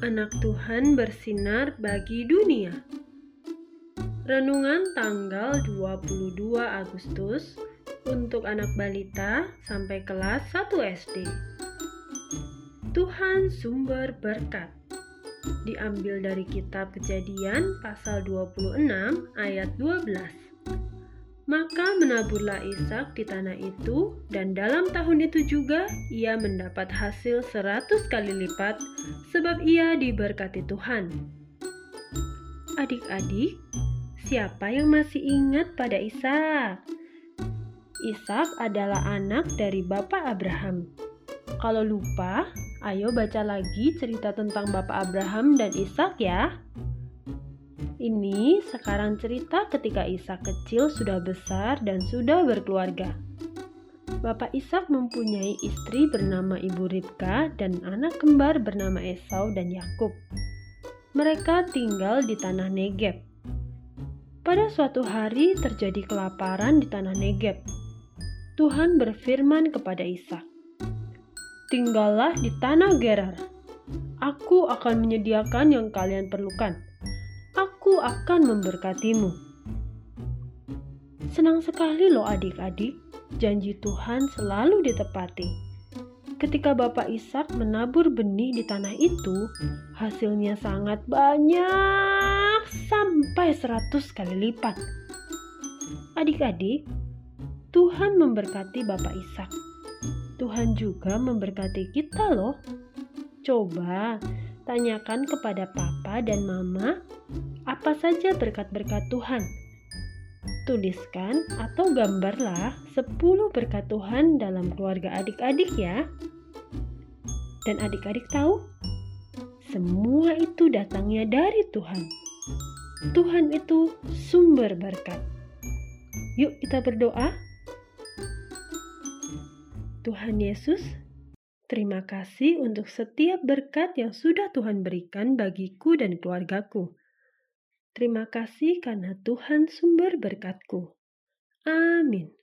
anak Tuhan bersinar bagi dunia. Renungan tanggal 22 Agustus untuk anak balita sampai kelas 1 SD. Tuhan sumber berkat. Diambil dari kitab Kejadian pasal 26 ayat 12. Maka menaburlah Ishak di tanah itu, dan dalam tahun itu juga ia mendapat hasil seratus kali lipat, sebab ia diberkati Tuhan. Adik-adik, siapa yang masih ingat pada Ishak? Ishak adalah anak dari Bapak Abraham. Kalau lupa, ayo baca lagi cerita tentang Bapak Abraham dan Ishak ya. Ini sekarang cerita ketika Ishak kecil sudah besar dan sudah berkeluarga. Bapak Ishak mempunyai istri bernama Ibu Ribka dan anak kembar bernama Esau dan Yakub. Mereka tinggal di tanah Negeb. Pada suatu hari terjadi kelaparan di tanah Negeb. Tuhan berfirman kepada Ishak, "Tinggallah di tanah Gerar. Aku akan menyediakan yang kalian perlukan." Aku akan memberkatimu. Senang sekali loh adik-adik, janji Tuhan selalu ditepati. Ketika Bapak Ishak menabur benih di tanah itu, hasilnya sangat banyak sampai 100 kali lipat. Adik-adik, Tuhan memberkati Bapak Ishak. Tuhan juga memberkati kita loh. Coba tanyakan kepada papa dan mama apa saja berkat-berkat Tuhan. Tuliskan atau gambarlah 10 berkat Tuhan dalam keluarga adik-adik ya. Dan adik-adik tahu, semua itu datangnya dari Tuhan. Tuhan itu sumber berkat. Yuk kita berdoa. Tuhan Yesus, terima kasih untuk setiap berkat yang sudah Tuhan berikan bagiku dan keluargaku. Terima kasih karena Tuhan sumber berkatku. Amin.